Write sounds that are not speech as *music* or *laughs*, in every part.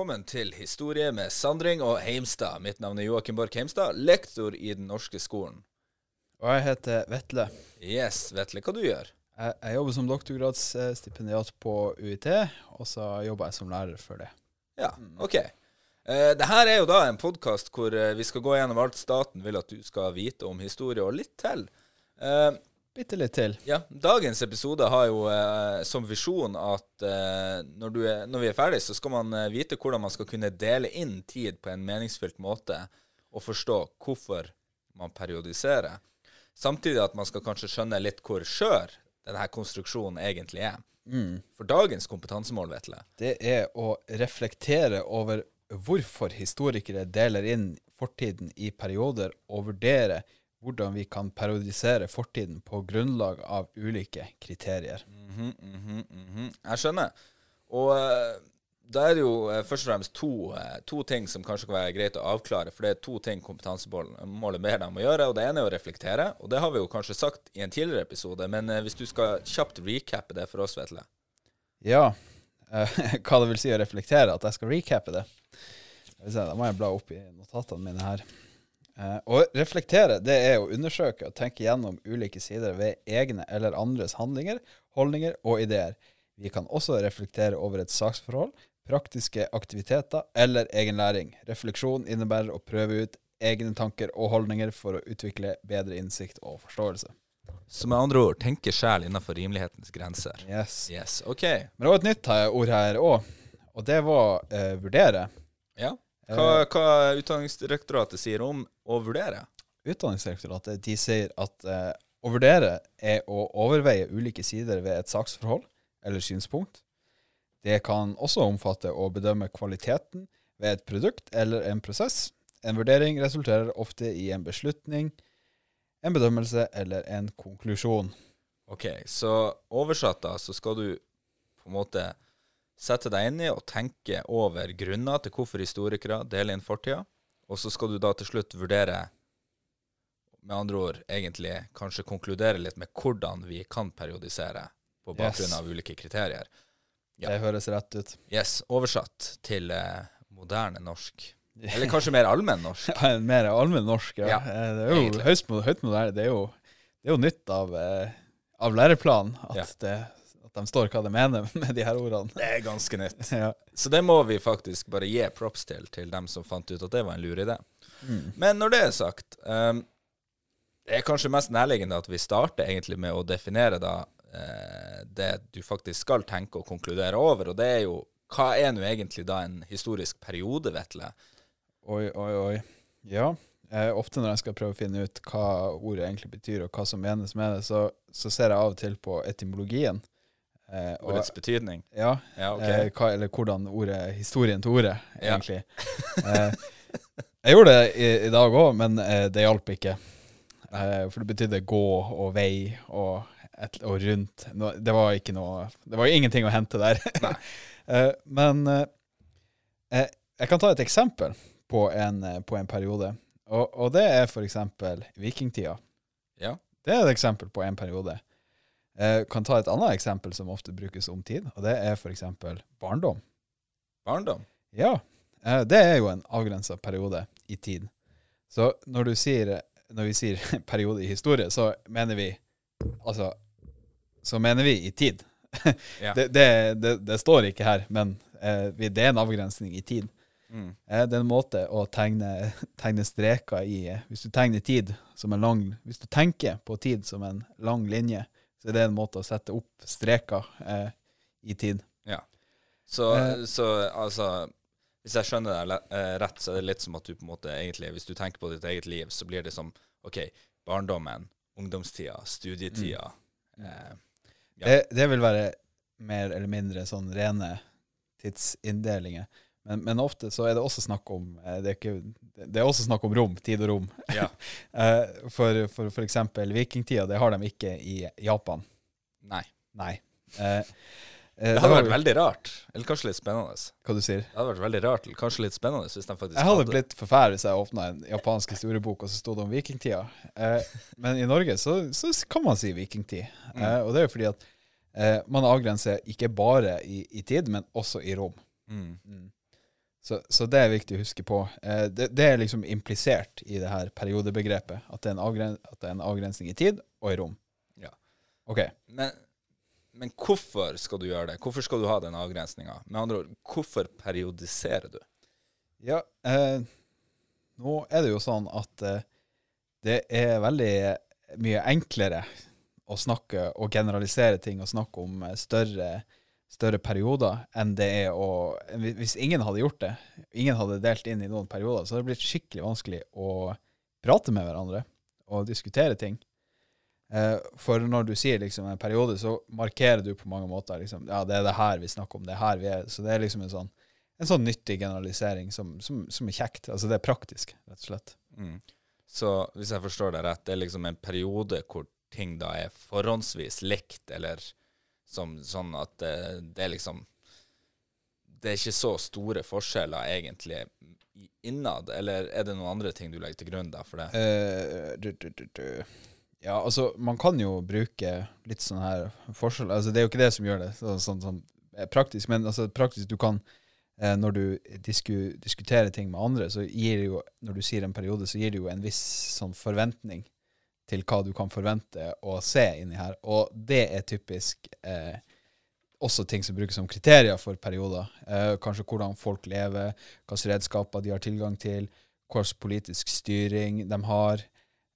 velkommen til Historie med Sandring og Heimstad. Mitt navn er Joakim Borch Heimstad, lektor i Den norske skolen. Og jeg heter Vetle. Yes, Vetle, hva du gjør? Jeg, jeg jobber som doktorgradsstipendiat på UiT, og så jobber jeg som lærer for det. Ja, OK. Uh, det her er jo da en podkast hvor uh, vi skal gå gjennom alt staten vil at du skal vite om historie, og litt til. Uh, Bitte litt til. Ja, Dagens episode har jo eh, som visjon at eh, når, er, når, vi er ferdig, så skal man eh, vite hvordan man skal kunne dele inn tid på en meningsfylt måte, og forstå hvorfor man periodiserer. Samtidig at man skal kanskje skjønne litt hvor skjør denne konstruksjonen egentlig er. Mm. For dagens kompetansemål, Vetle Det er å reflektere over hvorfor historikere deler inn fortiden i perioder, og vurdere hvordan vi kan periodisere fortiden på grunnlag av ulike kriterier. Mm -hmm, mm -hmm, mm -hmm. Jeg skjønner. Og uh, da er det jo uh, først og fremst to, uh, to, ting som kanskje kan være greit å avklare. For det er to ting kompetansemålet ber deg om å gjøre. og Det ene er å reflektere. Og det har vi jo kanskje sagt i en tidligere episode. Men hvis du skal kjapt recappe det for oss, Vetle? Ja. *laughs* hva det vil si å reflektere? At jeg skal recappe det? Da må jeg bla opp i notatene mine her. Eh, å reflektere det er å undersøke og tenke gjennom ulike sider ved egne eller andres handlinger, holdninger og ideer. Vi kan også reflektere over et saksforhold, praktiske aktiviteter eller egen læring. Refleksjon innebærer å prøve ut egne tanker og holdninger for å utvikle bedre innsikt og forståelse. Så med andre ord tenke sjæl innenfor rimelighetens grenser. Yes. yes. Ok. Men det var et nytt ord her òg, og det var eh, vurdere. Ja. Hva, eh, hva Utdanningsdirektoratet sier om å vurdere? Utdanningsdirektoratet de sier at eh, å vurdere er å overveie ulike sider ved et saksforhold eller synspunkt. Det kan også omfatte å bedømme kvaliteten ved et produkt eller en prosess. En vurdering resulterer ofte i en beslutning, en bedømmelse eller en konklusjon. Ok, så oversatt da, så skal du på en måte sette deg inn i og tenke over grunner til hvorfor historikere deler inn fortida, og så skal du da til slutt vurdere, med andre ord egentlig kanskje konkludere litt med hvordan vi kan periodisere på bakgrunn yes. av ulike kriterier. Ja. Det høres rett ut. Yes. Oversatt til eh, moderne norsk. *laughs* Eller kanskje mer allmenn norsk. ja, mer allmenn norsk, ja. ja eh, det er jo høyst, høyt moderne. Det er jo, det er jo nytt av, eh, av læreplanen at ja. det at de står hva de mener *laughs* med de her ordene. Det er ganske nytt. *laughs* ja. Så det må vi faktisk bare gi props til, til dem som fant ut at det var en lur idé. Mm. Men når det er sagt, um, det er kanskje mest nærliggende at vi starter egentlig med å definere da uh, det du faktisk skal tenke og konkludere over, og det er jo hva er nå egentlig da en historisk periode, Vetle? Oi, oi, oi. Ja. Eh, ofte når jeg skal prøve å finne ut hva ordet egentlig betyr, og hva som menes med det, så, så ser jeg av og til på etymologien. Eh, Ordets betydning? Ja, ja okay. eh, hva, eller hvordan ordet, historien til ordet, egentlig. Ja. eh, jeg gjorde det i, i dag òg, men eh, det hjalp ikke. Eh, for det betydde gå og vei og, et, og rundt. No, det var ikke noe Det var ingenting å hente der. *laughs* Eh, men jeg kan ta et eksempel på en, på en periode, og, og det er f.eks. vikingtida. Ja. Det er et eksempel på en periode. Jeg kan ta et annet eksempel som ofte brukes om tid, og det er f.eks. barndom. Barndom? Ja. Eh, det er jo en avgrensa periode i tid. Så når, sier, når vi sier *laughs* periode i historie, så mener vi altså Så mener vi i tid. *laughs* Ja. Det, det, det, det, står ikke her, men eh, det er en avgrensning i tid. Mm. Eh, det er en måte å tegne, *laughs* tegne streker i Hvis du tegner tid som en lang Hvis du tenker på tid som en lang linje, så det er en måte å sette opp streker eh, i tid. Ja. Så, eh. så, altså Hvis jeg skjønner deg eh, rett, så er det litt som at du på en måte egentlig Hvis du tenker på ditt eget liv, så blir det som OK, barndommen, ungdomstida, studietida mm. eh, ja. det, det, vil være mer eller mindre sånn rene tidsinndelinger. Men, men, ofte så er det også snakk om eh, det er, ikke, det er også snakk om rom, tid og rom. Ja. *laughs* Eh, for, for, eksempel vikingtida, det har de ikke i Japan. Nei. Nei. Eh, det hadde vært veldig rart, eller kanskje litt spennende. Hva du sier? Det hadde vært veldig rart, eller kanskje litt spennende hvis de faktisk Jeg hadde blitt forferdet hvis jeg åpna en japansk historiebok, og så sto det om vikingtida. men i Norge så, så, kan man si vikingtid. Mm. og det er jo fordi at man avgrenser ikke bare i, i tid, men også i rom. Mm. Mm. Så, så det er viktig å huske på. Eh, det, det er liksom implisert i det her periodebegrepet, at det, er en avgren, at det er en avgrensning i tid og i rom. Ja. Ok. Men, men hvorfor skal du gjøre det? Hvorfor skal du ha den avgrensninga? Med andre ord, hvorfor periodiserer du? Ja, eh, nå er det jo sånn at eh, det er veldig mye enklere å snakke og generalisere ting og snakke om eh, større perioder enn det er å Hvis ingen hadde gjort det, ingen hadde delt inn i noen perioder, så hadde det blitt skikkelig vanskelig å prate med hverandre og diskutere ting. Eh, for når du sier liksom en periode, så markerer du på mange måter liksom, ja, det er det her vi snakker om, det er her vi er. Så det er liksom en sånn, en sånn nyttig generalisering som, som, som, er kjekt. Altså det er praktisk, rett og slett. Mm. Så hvis jeg forstår deg rett, det er liksom en periode hvor ting da er forhåndsvis likt, eller som, sånn at det, det, er liksom Det er ikke så store forskjeller egentlig innad, eller er det noen andre ting du legger til grunn da for det? Uh, du, du, du, ja, altså, man kan jo bruke litt sånn her forskjell Altså, det er jo ikke det som gjør det sånn, sånn, sånn praktisk, men altså praktisk du kan eh, Når du disku, diskuterer ting med andre, så gir det jo Når du sier en periode, så gir det jo en viss sånn forventning til hva du kan forvente å se inni her. Og det er typisk eh, også ting som brukes som kriterier for perioder. Eh, kanskje hvordan folk lever, hvilke redskaper de har tilgang til, hvilken politisk styring de har,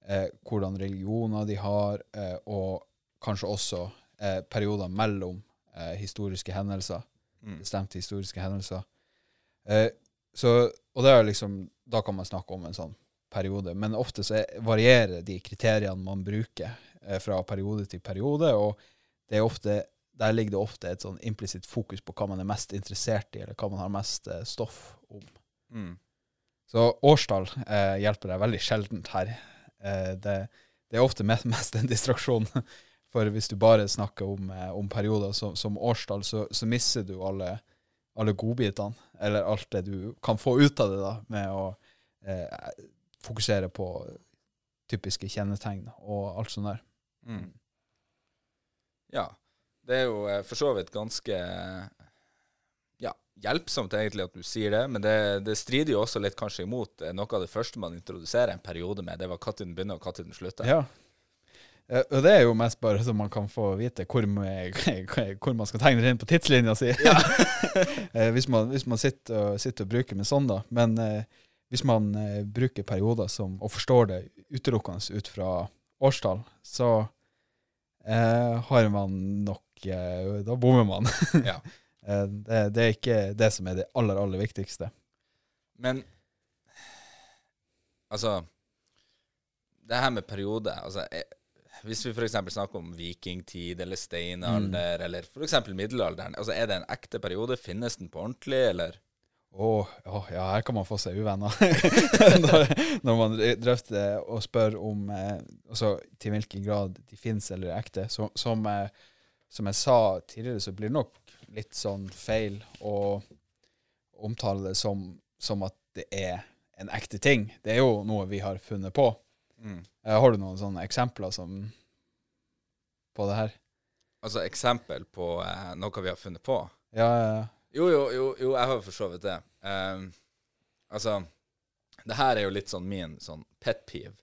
eh, hvordan religioner de har, eh, og kanskje også eh, perioder mellom eh, historiske hendelser. Mm. Bestemte historiske hendelser. så, og det liksom, da kan man snakke om en sånn periode. Men ofte så varierer de kriteriene man bruker eh, fra periode til periode, og ofte, der ligger det ofte et sånn implisitt fokus på hva man er mest interessert i, eller hva man har mest eh, stoff om. Mm. Så årstall eh, hjelper deg veldig sjeldent her. Eh, det, det, er ofte *laughs* mest, en distraksjon. *laughs* For hvis du bare snakker om, eh, om perioder som, som årstall, så, så mister du alle, alle godbitene, eller alt det du kan få ut av det da, med å eh, fokusere på typiske kjennetegn og alt sånt der. Mm. Ja. Det er jo eh, for så vidt ganske ja, hjelpsomt egentlig at du sier det, men det, det, strider jo også litt kanskje imot eh, noe av det første man introduserer en periode med. Det var når den begynner og når den slutter. Ja. Og det er jo mest bare så man kan få vite hvor, *laughs* hvor man skal tegne det inn på tidslinja si. Ja. *laughs* hvis, man, hvis, man, sitter og, sitter og bruker med sånn, da. Men uh, hvis man eh, bruker perioder som, og forstår det utelukkende ut fra årstall, så eh, har man nok eh, Da bommer man. Ja. *laughs* Eh, det, det, er ikke det som er det aller, aller viktigste. Men altså Det her med periode altså, eh, Hvis vi f.eks. snakker om vikingtid eller steinalder mm. eller f.eks. middelalderen, altså, er det en ekte periode? Finnes den på ordentlig, eller? Oh, ja, her kan man få seg uvenner. *laughs* når, når, man drøfter og spør om eh, altså, til hvilken grad de finnes eller er ekte. Så, som, eh, som, jeg sa tidligere, så blir det nok litt sånn feil å omtale det som, som, at det er en ekte ting. Det er jo noe vi har funnet på. Mm. Eh, har du noen sånne eksempler som, på det her? Altså eksempel på eh, noe vi har funnet på? Ja, ja, ja. Jo, jo, jo, jo jeg har for så vidt det. Um, altså, det her er jo litt sånn min sånn pet peeve.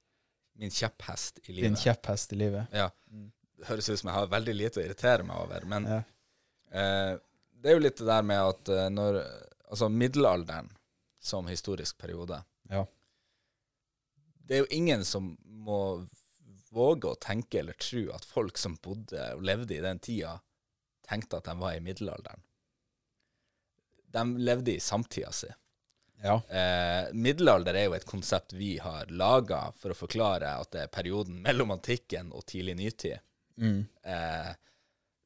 Min kjepphest i livet. Din kjepphest i livet. Ja. Mm. Det høres ut som jeg har veldig lite å irritere meg over, men ja. uh, det er jo litt det der med at uh, når Altså, middelalderen som historisk periode ja. Det er jo ingen som må våge å tenke eller tro at folk som bodde og levde i den tida, tenkte at de var i middelalderen de levde i samtida si. Ja. Eh, middelalder er jo et konsept vi har laga for å forklare at det er perioden mellom antikken og tidlig nytid. Mm. Eh,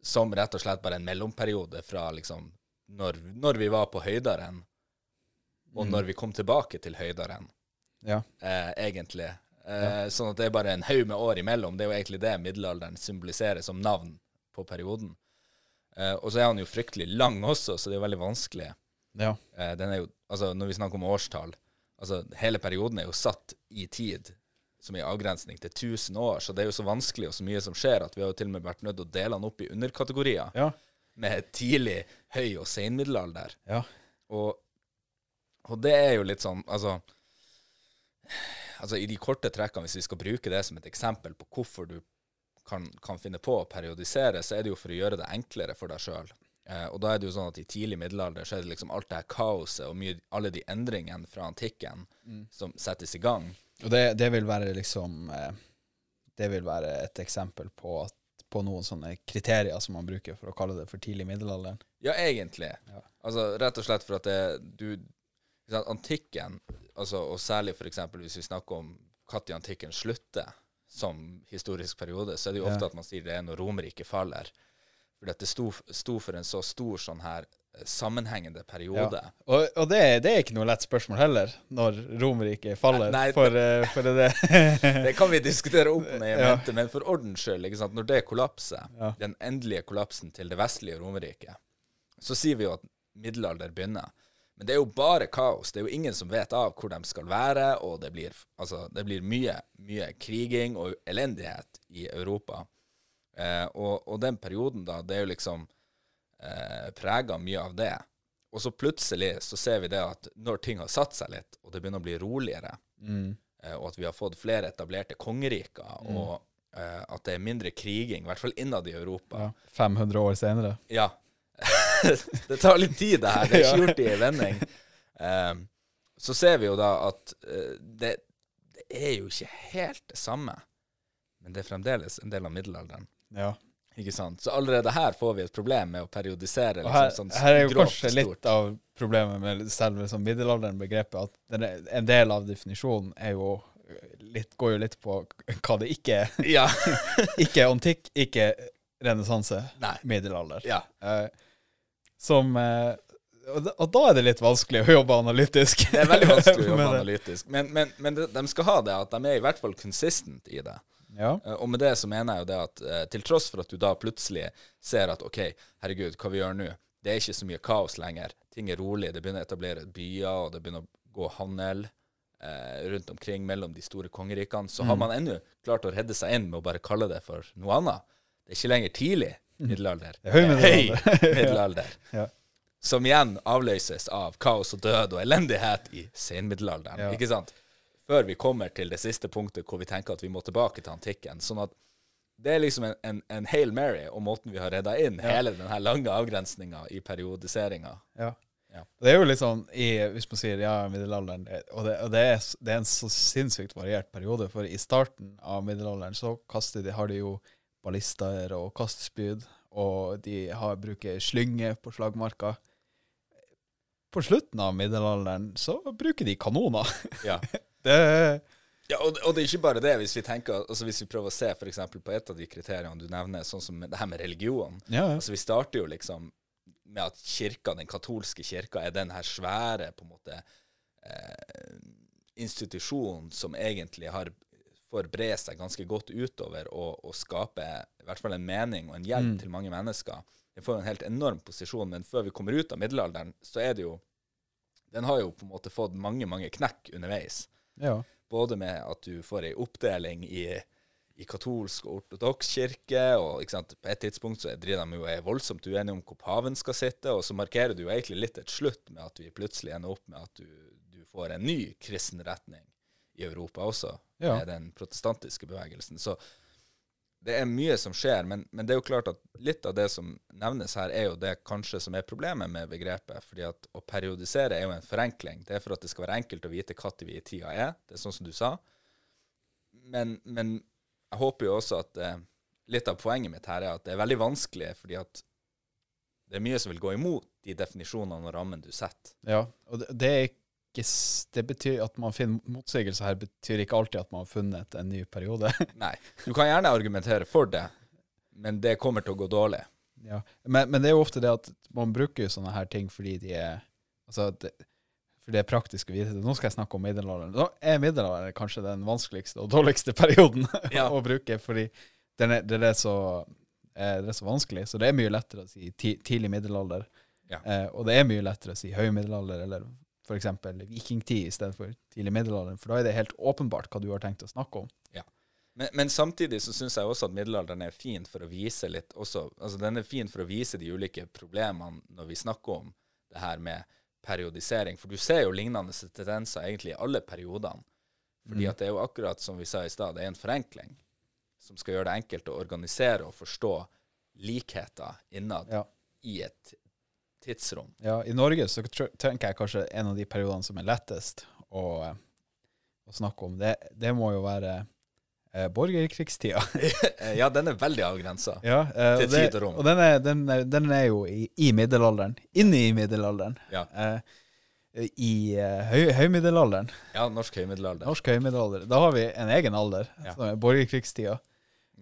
som rett og slett bare en mellomperiode fra liksom når, når vi var på høydaren, og mm. når vi kom tilbake til høydaren, ja. eh, egentlig. Ja. Eh, sånn at det er bare en haug med år imellom. Det er jo egentlig det middelalderen symboliserer som navn på perioden. Uh, og så er han jo fryktelig lang også, så det er veldig vanskelig. Ja. Uh, den er jo, altså Når vi snakker om årstall altså Hele perioden er jo satt i tid, som i avgrensning til 1000 år, så det er jo så vanskelig og så mye som skjer, at vi har jo til og med vært nødt til å dele han opp i underkategorier. Ja. Med tidlig, høy og senmiddelalder. Ja. Og Og det er jo litt sånn Altså, altså i de korte trekkene, hvis vi skal bruke det som et eksempel på hvorfor du kan, kan finne på å periodisere, så er det jo for å gjøre det enklere for deg sjøl. Eh, og da er det jo sånn at i tidlig middelalder så er det liksom alt det her kaoset og mye, alle de endringene fra antikken som settes i gang. Og det, det vil være liksom eh, Det vil være et eksempel på, at, på noen sånne kriterier som man bruker for å kalle det for tidlig middelalderen. Ja, egentlig. Ja. Altså rett og slett for at det, du Antikken, altså, og særlig f.eks. hvis vi snakker om når antikken slutter som historisk periode, så er det jo ofte Ja. at man sier det er når Romerriket faller. Fordi at det sto, sto for en så stor sånn her eh, sammenhengende periode. Og, og det, det er ikke noe lett spørsmål heller, når Romerriket faller. Nei, for, eh, for det, det. *laughs* Det kan vi diskutere opp ned Ja. men for ordens skyld, når det kollapser, Ja. den endelige kollapsen til det vestlige Romerriket, så sier vi jo at middelalder begynner. Men det er jo bare kaos. Det er jo ingen som vet av hvor de skal være, og det blir, altså, det blir mye, mye kriging og elendighet i Europa. Eh, og, og den perioden, da, det er jo liksom eh, prega mye av det. Og så plutselig så ser vi det at når ting har satt seg litt, og det begynner å bli roligere, Mm. eh, og at vi har fått flere etablerte kongeriker, og eh, at det er mindre kriging, i hvert fall innad i Europa. Ja, 500 år senere. Ja. *laughs* det tar litt tid, det her. Det er *laughs* ikke gjort i en vending. Um, så ser vi jo da at uh, det, det er jo ikke helt det samme, men det er fremdeles en del av middelalderen. Ja. Ikke sant? Så allerede her får vi et problem med å periodisere. Liksom, her, sånn her er jo kanskje stort. litt av problemet med selve sånn middelalderen-begrepet, at den er, en del av definisjonen er jo litt, går jo litt på hva det ikke er. Ja. *laughs* Ikke antikk, ikke renessanse, middelalder. ja. Eh, som eh, og, da, er det litt vanskelig å jobbe analytisk. Det er veldig vanskelig å jobbe *laughs* det. analytisk. Men, men, men de, skal ha det, at de er i hvert fall consistent i det. Ja. Eh, Og med det så mener jeg jo det at eh, til tross for at du da plutselig ser at OK, herregud, hva vi gjør nå? Det er ikke så mye kaos lenger. Ting er rolig. Det begynner å etablere byer, og det begynner å gå handel eh, rundt omkring mellom de store kongerikene. Så Mm. har man ennå klart å redde seg inn med å bare kalle det for noe annet. Det er ikke lenger tidlig middelalder. Mm. Er høy middelalder. Høy *laughs* middelalder. Ja. Som igjen avløses av kaos og død og elendighet i senmiddelalderen. Ja. Ikke sant? Før vi kommer til det siste punktet hvor vi tenker at vi må tilbake til antikken. Sånn at det er liksom en, en, en Hail Mary og måten vi har redda inn hele denne lange avgrensninga i periodiseringa. Ja. Ja. Det er jo litt sånn i, Hvis man sier ja, middelalderen Og, det, og det, er, det er en så sinnssykt variert periode. For i starten av middelalderen så kaster de, har de jo ballister og kastespyd, og de har, bruker slynge på slagmarka. På slutten av middelalderen så bruker de kanoner. Ja. *laughs* Det Ja, og, og det er ikke bare det. Hvis vi tenker, altså hvis vi prøver å se for på et av de kriteriene du nevner, sånn som det her med religion. Ja, ja. Altså Vi starter jo liksom med at kirka, den katolske kirka er den her svære på en måte eh, institusjonen som egentlig har får bre seg ganske godt utover og, og skape i hvert fall en mening og en hjelp Mm. til mange mennesker. Den får jo en helt enorm posisjon, men før vi kommer ut av middelalderen, så er det jo Den har jo på en måte fått mange, mange knekk underveis. ja. Både med at du får ei oppdeling i, i katolsk og ortodoks kirke, og på et tidspunkt så driver de jo er voldsomt uenige om hvor paven skal sitte, og så markerer du jo egentlig litt et slutt med at vi plutselig ender opp med at du, du får en ny kristen retning i Europa også, Ja. med den protestantiske bevegelsen. Så det er mye som skjer, men, men det er jo klart at litt av det som nevnes her, er jo det kanskje som er problemet med begrepet. fordi at å periodisere er jo en forenkling. Det er for at det skal være enkelt å vite når vi i tida er. Det er sånn som du sa. Men, men jeg håper jo også at eh, litt av poenget mitt her er at det er veldig vanskelig, fordi at det er mye som vil gå imot de definisjonene og rammen du setter. Ja, og det, det er ikke Det betyr at man finner motsigelser her, betyr ikke alltid at man har funnet en ny periode. *laughs* Nei. Du kan gjerne argumentere for det, men det kommer til å gå dårlig. ja. men, men det er jo ofte det at man bruker jo sånne her ting fordi de er Altså, det, for det er praktisk å vite det. Nå skal jeg snakke om middelalderen. Da er middelalderen kanskje den vanskeligste og dårligste perioden *laughs* Ja. å bruke, fordi den er, det, er så, eh, det er så vanskelig. Så det er mye lettere å si tidlig middelalder. Ja. Eh, og det er mye lettere å si høy middelalder, eller f.eks. vikingtid i stedet for tidlig middelalder. For da er det helt åpenbart hva du har tenkt å snakke om. Men, men samtidig så syns jeg også at middelalderen er fin for å vise litt også Altså den er fin for å vise de ulike problemene når vi snakker om det her med periodisering. For du ser jo lignende tendenser egentlig i alle periodene. Fordi Mm. at det er jo akkurat som vi sa i stad, det er en forenkling som skal gjøre det enkelt å organisere og forstå likheter innad Ja. i et tidsrom. Ja, I Norge så tenker jeg kanskje en av de periodene som er lettest å, å snakke om, det, det må jo være eh, borgerkrigstida. *laughs* Eh, ja, den er veldig avgrensa. ja, eh, Til tid og rom. Og den er, den, er, den er jo i, i middelalderen. Inne i middelalderen. Ja. Eh, I uh, høy, høymiddelalderen. ja, norsk høymiddelalder. Norsk høymiddelalder. Da har vi en egen alder, Ja. som er borgerkrigstida.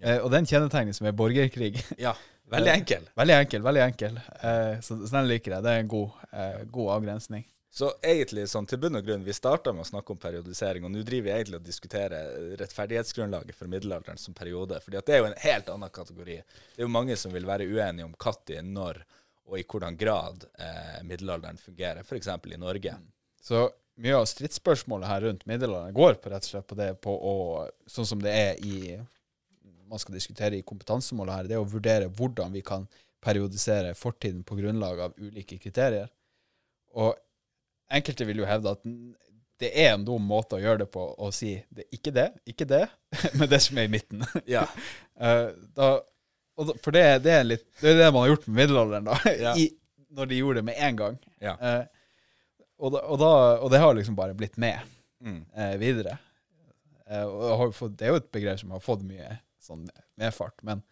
Ja. Eh, og den kjennetegnes med borgerkrig. Ja, *laughs* veldig enkel. veldig enkel, veldig enkel. Eh, så, så den liker jeg. Det er en god, eh, god avgrensning. Så egentlig, sånn til bunn og grunn, vi starta med å snakke om periodisering, og nå driver vi egentlig og diskuterer rettferdighetsgrunnlaget for middelalderen som periode. fordi det er jo en helt annen kategori. Det er jo mange som vil være uenige om når, når og i hvordan grad eh, middelalderen fungerer, f.eks. i Norge. Så mye av stridsspørsmålet her rundt middelalderen går på rett og slett på det på å Sånn som det er i Man skal diskutere i kompetansemålet her, det er å vurdere hvordan vi kan periodisere fortiden på grunnlag av ulike kriterier. Og enkelte vil jo hevde at det er en dum måte å gjøre det på, å si det, ikke det, ikke det, *laughs* men det som er i midten. *laughs* Ja. *laughs* Eh, da, da, for det, det, er litt, det er det man har gjort med middelalderen, da. Ja. I, når de gjorde det med en gang. Ja. Eh, og, da, og, da, og det har liksom bare blitt med Mm. eh, videre. Eh, og har fått, det er jo et begrep som har fått mye sånn medfart, men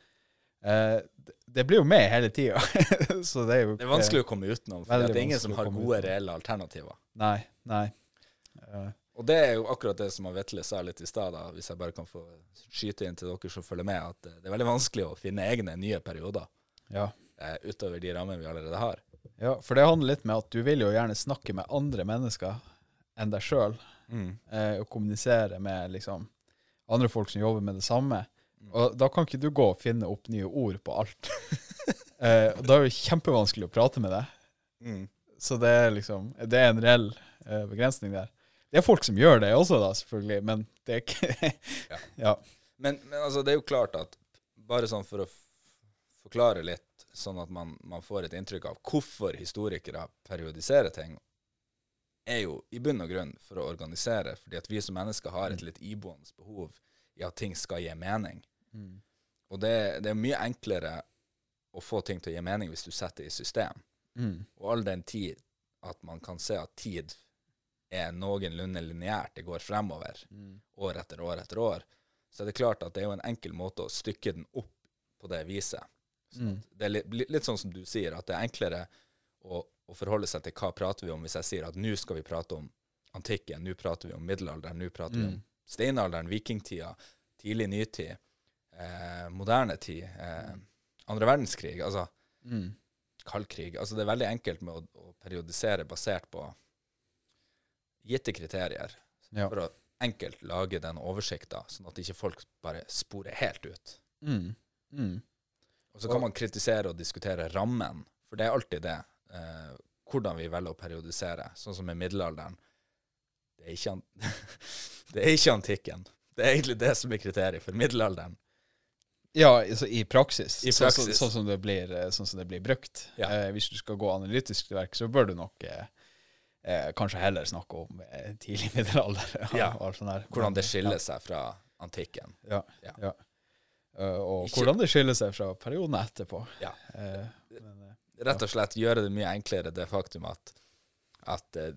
eh, det, blir jo med hele tida. *laughs* Så det er jo Det er vanskelig å komme utenom, for det er ingen som har gode, utenom. reelle alternativer. Nei, nei. Uh, Og det er jo akkurat det som Vetle sa litt i stad, hvis jeg bare kan få skyte inn til dere som følger med, at eh, det er veldig vanskelig å finne egne nye perioder ja. eh, utover de rammene vi allerede har. ja, for det handler litt med at du vil jo gjerne snakke med andre mennesker enn deg sjøl. Mm. eh, og kommunisere med liksom andre folk som jobber med det samme. Mm. Og da kan ikke du gå og finne opp nye ord på alt. *laughs* eh, da er det kjempevanskelig å prate med deg. Mm. Så det er liksom Det er en reell eh, begrensning der. Det er folk som gjør det også, da, selvfølgelig, men det er ikke *laughs* Ja. ja. Men, men altså, det er jo klart at bare sånn for å forklare litt, sånn at man, man får et inntrykk av hvorfor historikere periodiserer ting, er jo i bunn og grunn for å organisere, fordi at vi som mennesker har et litt iboende behov i at ting skal gi mening. Mm. Og det, det er mye enklere å få ting til å gi mening hvis du setter det i system. Mm. Og all den tid at man kan se at tid er noenlunde lineært, det går fremover Mm. år etter år etter år, så er det klart at det er jo en enkel måte å stykke den opp på det viset. Mm. det er litt, litt, litt sånn som du sier, at det er enklere å, å forholde seg til hva prater vi om hvis jeg sier at nå skal vi prate om antikken, nå prater vi om middelalderen, nå prater vi om Mm. steinalderen, vikingtida, tidlig nytid, eh, moderne tid, eh, andre verdenskrig, altså Mm. kaldkrig. Altså det er veldig enkelt med å, å periodisere basert på gitte kriterier, Ja. for å enkelt lage den oversikta, sånn at ikke folk bare sporer helt ut. Mm. Mm. Og så kan man kritisere og diskutere rammen, for det er alltid det. Eh, hvordan vi velger å periodisere, sånn som i middelalderen. Det er ikke, *laughs* det er ikke antikken. Det er egentlig det som er kriteriet for middelalderen. Ja, altså i praksis. I Sånn, som- så, sånn, som det blir, eh, sånn som det blir brukt. Ja. Eh, hvis du skal gå analytisk til verk, så bør du nok eh, eh, kanskje heller snakke om eh, tidlig *laughs* middelalder. Ja. Hvordan det Ja. skiller seg fra antikken. Ja. Ja. ja. Eh, og Ikke- hvordan det skiller seg fra perioden etterpå. Ja. Eh, men, Rett og slett gjøre det mye enklere det faktum at, at det,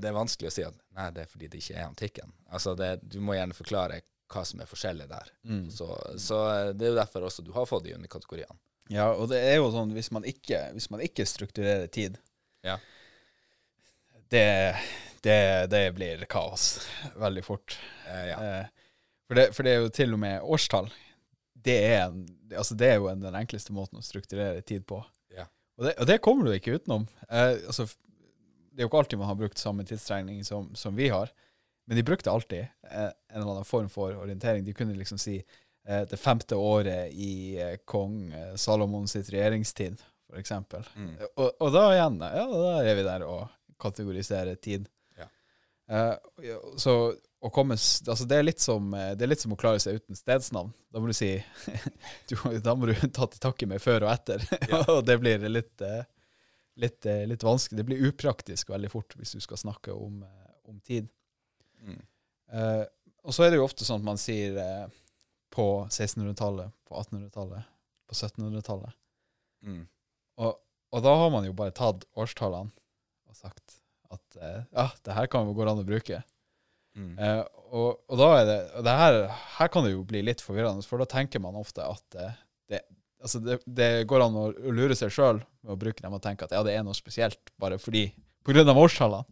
det er vanskelig å si at nei, det er fordi det ikke er antikken. Altså det, du må gjerne forklare hva som er forskjellig der. mm. Så, så eh, det er jo derfor også du har fått de underkategoriene. Ja, og det er jo sånn hvis man ikke, hvis man ikke strukturerer tid Ja. det, det, det blir kaos veldig fort. Eh, ja. Eh, for, det, for det er jo til og med årstall. Det er, en, altså det er jo en, den enkleste måten å strukturere tid på. Ja. Og, det, og det kommer du ikke utenom. Eh, altså, det er jo ikke alltid man har brukt samme tidsregning som, som vi har, men de brukte alltid eh, en eller annen form for orientering. De kunne liksom si eh, det femte året i eh, kong eh, Salomon sitt regjeringstid, eksempel. Mm. Og, og da igjen, ja, da er vi der og kategoriserer tid. Ja. Eh, så å komme, altså det, er litt som, eh, det er litt som å klare seg uten stedsnavn. Da må du si *laughs* du, Da må du *laughs* ta til takke med før og etter. Ja. *laughs* og det blir litt, litt, litt vanskelig. Det blir upraktisk veldig fort hvis du skal snakke om, om tid. Mm. Eh, og så er det jo ofte sånn at man sier uh, på 1600-tallet, på 1800-tallet, på 1700-tallet. Mm. Og, og da har man jo bare tatt årstallene og sagt at uh, ja, det her kan jo gå an å bruke. Mm. Og, og da er det, det her, her kan det jo bli litt forvirrende, for da tenker man ofte at det, altså det, det går an å lure seg sjøl med å bruke dem og tenke at ja, det er noe spesielt bare fordi på grunn av årstallene.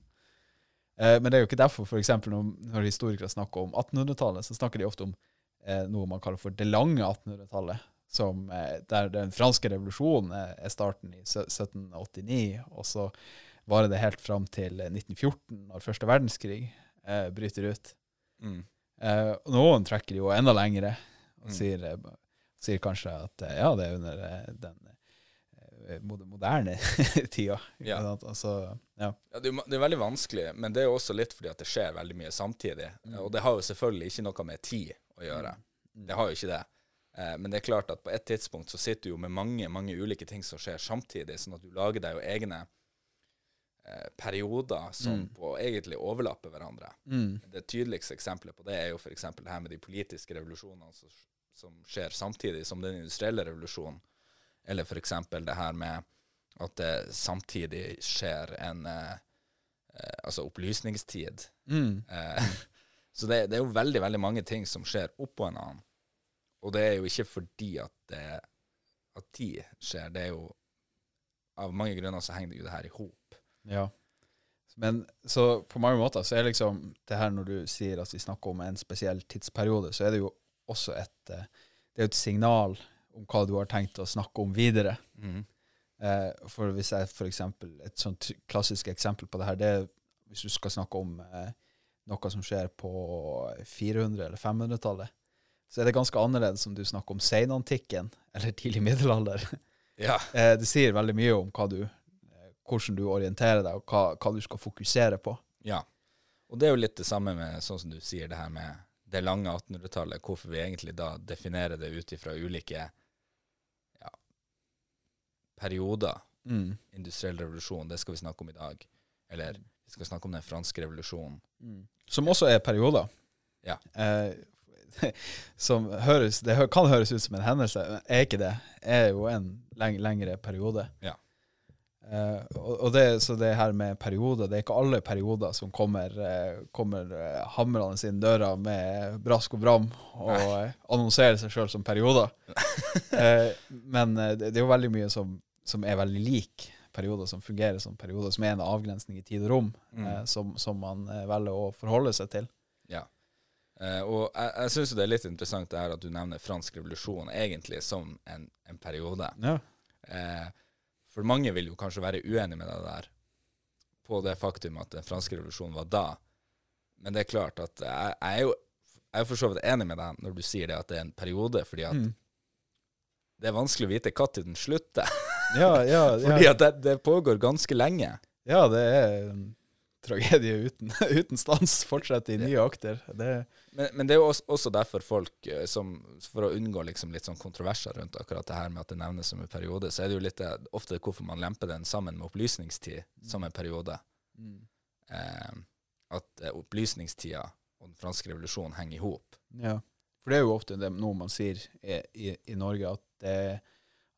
Eh, men det er jo ikke derfor, f.eks. Når, når historikere snakker om 1800-tallet, så snakker de ofte om eh, noe man kaller for det lange 1800-tallet. Som, eh, der den franske revolusjonen er, starten i 1789, og så varer det helt fram til 1914, når første verdenskrig eh, bryter ut. Mm. Eh, noen trekker jo enda lengre, og Mm. sier, sier kanskje at ja, det er under den eh, mod- moderne *laughs* tida. Ja. Altså, ja. Ja, det, er, det er veldig vanskelig, men det er jo også litt fordi at det skjer veldig mye samtidig. Mm. Og det har jo selvfølgelig ikke noe med tid å gjøre. Det har jo ikke det. Eh, men det er klart at på et tidspunkt så sitter du jo med mange mange ulike ting som skjer samtidig, sånn at du lager deg jo egne eh, perioder som Mm. på egentlig overlapper hverandre. Mm. Det tydeligste eksempelet på det er jo f.eks. det her med de politiske revolusjonene som, som skjer samtidig som den industrielle revolusjonen, eller f.eks. det her med at det samtidig skjer en eh, eh, altså opplysningstid. Mm. Eh, *laughs* så det, det er jo veldig, veldig mange ting som skjer oppå en annen. Og det er jo ikke fordi at, det, at de skjer, det er jo Av mange grunner så henger det jo det her i hop. Ja. Men så på mange måter så er liksom det her når du sier at vi snakker om en spesiell tidsperiode, så er det jo også et, eh, det er et signal om hva du har tenkt å snakke om videre. Eh, for hvis jeg for eksempel, Et sånt klassisk eksempel på det her, det er hvis du skal snakke om eh, noe som skjer på 400- eller 500-tallet, så er det ganske annerledes om du snakker om seinantikken eller tidlig middelalder. Ja. *laughs* Eh, det sier veldig mye om hva du, eh, hvordan du orienterer deg, og hva, hva du skal fokusere på. Ja. Og det er jo litt det samme med sånn som du sier, det her med det lange 1800-tallet, hvorfor vi egentlig da definerer det ut ifra ulike perioder. Mm. Industriell revolusjon, det skal vi snakke om i dag. Eller vi skal snakke om den franske revolusjonen. Som også er perioder. Ja. Eh, *laughs* som høres, det kan høres ut som en hendelse, men er ikke det. Er jo en leng lengre periode. Ja. Uh, og, det, så det her med perioder, det er ikke alle perioder som kommer, uh, kommer eh, hamrende inn døra med brask og bram og annonserer seg sjøl som perioder. *laughs* men det, det er jo veldig mye som, som er veldig lik perioder, som fungerer som perioder, som er en avgrensning i tid og rom, Mm. eh, som, som man eh, velger å forholde seg til. Ja. Eh, og jeg, jeg syns det er litt interessant det her at du nevner fransk revolusjon egentlig som en, en periode. Ja. Eh, for mange vil jo kanskje være uenig med deg der på det faktum at den franske revolusjonen var da. Men det er klart at jeg, jeg er jo jeg er for så vidt enig med deg når du sier det at det er en periode, fordi at Mm. det er vanskelig å vite når den slutter. *laughs* Ja, ja, fordi at det, det pågår ganske lenge. ja, det er en tragedie uten, *laughs* uten stans. Fortsetter i nye akter. Det, Men, men det er jo også, også derfor folk eh, som For å unngå liksom litt sånn kontroverser rundt akkurat det her med at det nevnes som en periode, så er det jo litt ofte hvorfor man lemper den sammen med opplysningstid som en periode. Eh, at eh, opplysningstida og den franske revolusjonen henger i hop. Ja, for det er jo ofte det, noe man sier i, i, i Norge, at, det,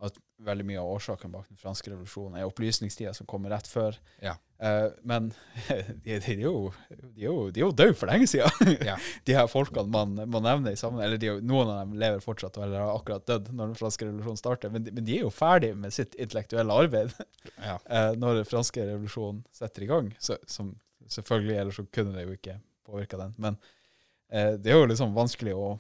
at veldig mye av årsaken bak den franske revolusjonen er opplysningstida som kommer rett før. Ja. Uh, men *laughs* de, de, er jo, de er jo, de er jo døde for lenge siden, Ja. *laughs* de her folkene man, man nevner i sammen. Eller de, er jo- noen av dem lever fortsatt, eller har akkurat dødd når den franske revolusjonen starter. Men men de er jo ferdig med sitt intellektuelle arbeid *laughs* Ja. uh, når den franske revolusjonen setter i gang. Så, som selvfølgelig, ellers så kunne det jo ikke påvirka den. Men uh, det er jo liksom vanskelig å,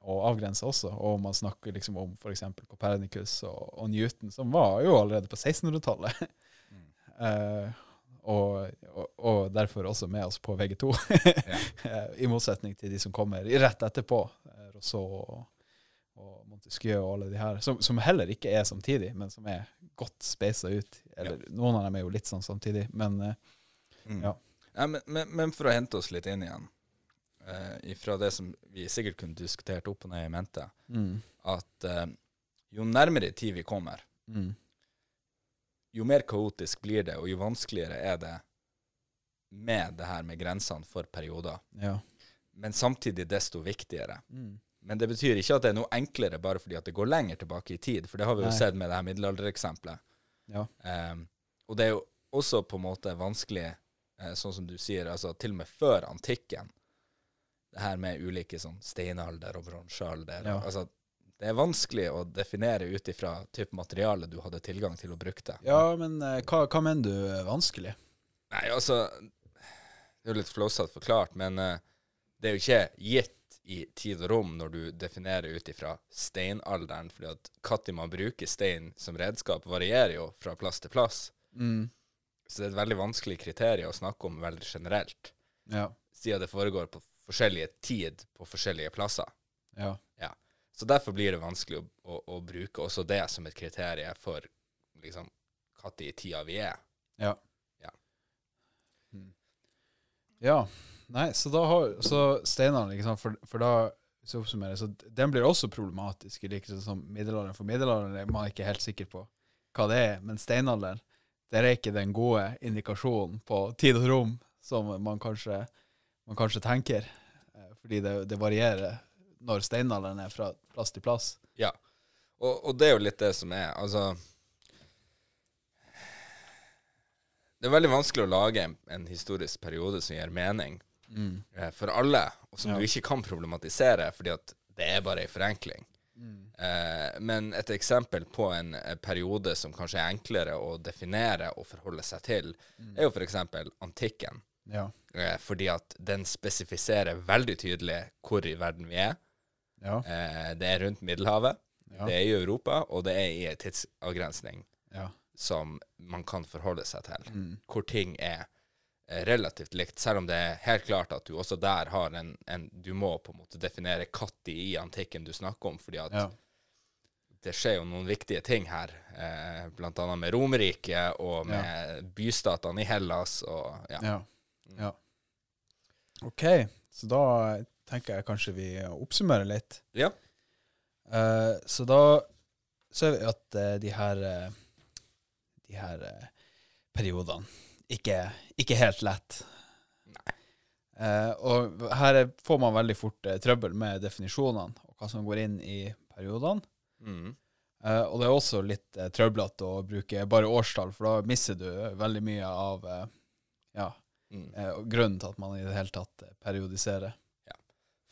å avgrense også. Og man snakker liksom om f.eks. Copernicus og, og Newton, som var jo allerede på 1600-tallet. Mm. uh, *laughs* og, og, og derfor også med oss på VG2, *laughs* Eh, i motsetning til de som kommer rett etterpå. eh, Rousseau og, og Montesquieu og alle de her, som, som heller ikke er samtidig, men som er godt speisa ut. Eller Noen av dem er jo litt sånn samtidig, men uh, Mm. Ja. Ja, men, men, men for å hente oss litt inn igjen, eh, fra det som vi sikkert kunne diskutert opp og ned i mente, mm, at eh, jo nærmere tid vi kommer, mm, jo mer kaotisk blir det, og jo vanskeligere er det med det her med grensene for perioder. Ja. Men samtidig desto viktigere. Mm. Men det betyr ikke at det er noe enklere bare fordi at det går lenger tilbake i tid, for det har vi jo Nei. sett med det her middelaldereksempelet. Ja. Um, og det er jo også på en måte vanskelig, eh, sånn som du sier, altså til og med før antikken, det her med ulike sånn steinalder og bronsealder. Ja. Altså, det er vanskelig å definere ut ifra type materiale du hadde tilgang til å bruke det. ja, men eh, hva, hva mener du er vanskelig? Nei, altså Det er jo litt flåsete forklart, men eh, det er jo ikke gitt i tid og rom når du definerer ut ifra steinalderen, fordi at når man bruker stein som redskap, varierer jo fra plass til plass. Mm. Så det er et veldig vanskelig kriterium å snakke om veldig generelt, Ja. siden det foregår på forskjellige tid på forskjellige plasser. Ja. Så derfor blir det vanskelig å, å, å bruke også det som et kriterium for liksom når i tida vi er. Ja. Ja. Mm. Ja. Nei, så da har Så steinene, liksom, for, for da hvis jeg oppsummerer, så den blir også problematisk, i likhet som middelalderen. For middelalderen er man ikke helt sikker på hva det er, men steinalderen, der er ikke den gode indikasjonen på tid og rom som man kanskje, man kanskje tenker. Eh, Fordi det, det varierer når steinalderen er fra plass til plass. Ja. Og, og det er jo litt det som er. Altså Det er veldig vanskelig å lage en, en historisk periode som gir mening mm. for alle, og som Ja. du ikke kan problematisere, fordi at det er bare ei forenkling. Eh, men et eksempel på en, eh, periode som kanskje er enklere å definere og forholde seg til, er jo f.eks. antikken. Ja. Eh, fordi at den spesifiserer veldig tydelig hvor i verden vi er. Ja. Eh, det er rundt Middelhavet, Ja. det er i Europa, og det er i en tidsavgrensning Ja. som man kan forholde seg til. Mm. Hvor ting er eh, relativt likt, selv om det er helt klart at du også der har en, en Du må på en måte definere når i antikken du snakker om, fordi at Ja. det skjer jo noen viktige ting her, eh, annet med Romerriket og med bystatene i Hellas og ja. Ja. Ja. OK, så da tenker jeg kanskje vi oppsummerer litt. Ja. Uh, så da ser vi at uh, de her uh, De her periodene ikke, ikke helt lett. Eh, og her er- får man veldig fort trøbbel med definisjonene og hva som går inn i periodene. Mm. Og det er også litt uh, trøblete å bruke bare årstall, for da mister du veldig mye av Mm. eh, og grunnen til at man i det hele tatt periodiserer. periodiserer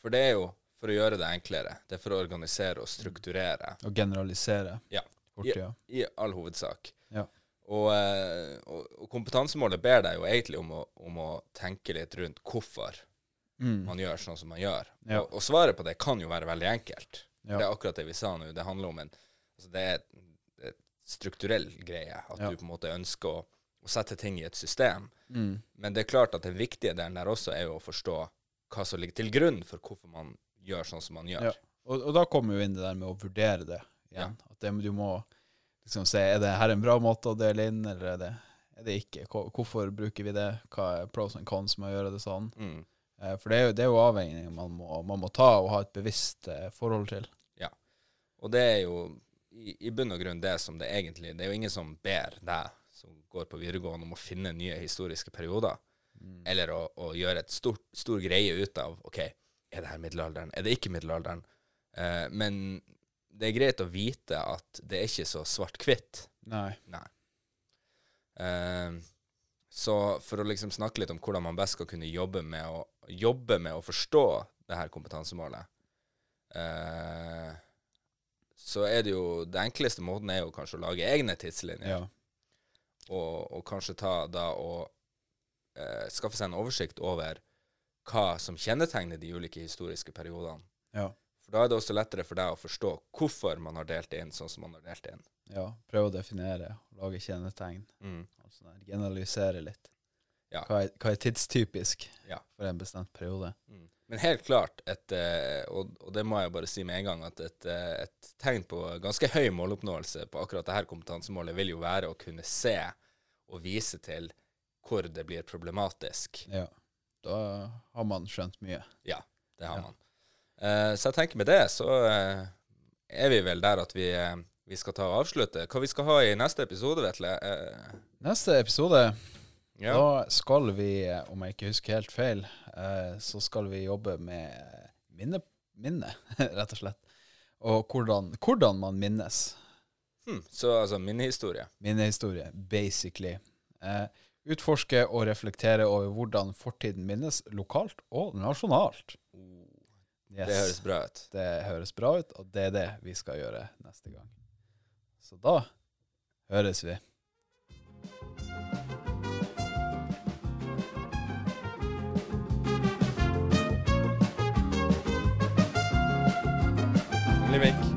For det er jo for å gjøre det enklere. Det er for å organisere og strukturere. og generalisere Ja. fortida. i all hovedsak. Ja. Og, eh, og, og kompetansemålet ber deg jo egentlig om å, om å tenke litt rundt hvorfor Mm. man gjør sånn som man gjør. Ja. Og, og svaret på det kan jo være veldig enkelt. Ja. Det er akkurat det vi sa nå. Det handler om en altså det, er, det er strukturell greie. At Ja. du på en måte ønsker å, å sette ting i et system. Mm. Men det er klart at den viktige delen der også er jo å forstå hva som ligger til grunn for hvorfor man gjør sånn som man gjør. Ja. Og, og da kommer jo inn det der med å vurdere det igjen. At det, du må liksom se er det her en bra måte å dele inn, eller er det, er det ikke. Hvorfor bruker vi det? Hva er pros and cons med å gjøre det sånn? Mm. Eh, For det er jo, det er jo avveininger man man må ta og ha et bevisst eh, forhold til. Ja, Og det er jo i, i bunn og grunn det som det egentlig Det er jo ingen som ber deg som går på videregående om å finne nye historiske perioder, Mm. eller å, å gjøre et stort, stor greie ut av OK, er det her middelalderen? Er det ikke middelalderen? Eh, men det er greit å vite at det er ikke så svart-hvitt. Nei. Nei. Eh, så for å liksom snakke litt om hvordan man best skal kunne jobbe med å, jobbe med å forstå det her kompetansemålet, eh, så er det jo Det enkleste måten er jo kanskje å lage egne tidslinjer. Ja. Og, og kanskje ta da og eh, skaffe seg en oversikt over hva som kjennetegner de ulike historiske periodene. Ja. For da er det også lettere for deg å forstå hvorfor man har delt det inn sånn som man har delt det inn. ja. Prøve å definere, lage kjennetegn. Mm. Altså generalisere litt. Ja. Hva, er, hva er tidstypisk Ja. for en bestemt periode? Mm. Men helt klart, et, eh, og, og det må jeg bare si med en gang, at et, eh, et tegn på ganske høy måloppnåelse på akkurat dette kompetansemålet vil jo være å kunne se og vise til hvor det blir problematisk. Ja. Da har man skjønt mye. Ja, det har Ja. man. Eh, så jeg tenker med det så er vi vel der at vi, vi skal ta og avslutte. Hva vi skal ha i neste episode, Vetle? Neste episode, ja. da skal vi, om jeg ikke husker helt feil, eh, så skal vi jobbe med minne, minne *laughs* rett og slett. Og hvordan, hvordan man minnes. Hmm, så altså minnehistorie. Minnehistorie, basically. Eh, utforske og reflektere over hvordan fortiden minnes lokalt og nasjonalt. Yes. Det høres bra ut. Det høres bra ut, og det er det vi skal gjøre neste gang. Så da høres vi. demek.